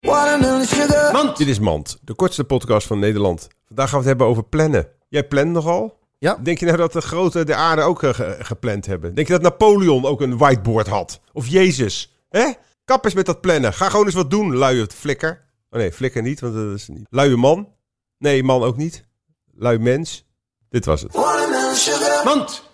Mand. Dit is Mand, de kortste podcast van Nederland. Vandaag gaan we het hebben over plannen. Jij plant nogal? Ja. Denk je nou dat de grote de aarde ook eh, ge- gepland hebben? Denk je dat Napoleon ook een whiteboard had? Of Jezus? Hè? Kap eens met dat plannen. Ga gewoon eens wat doen, luie flikker. Oh nee, flikker niet, want dat is niet. Luie man? Nee, man ook niet. Lui mens. Dit was het. Mand.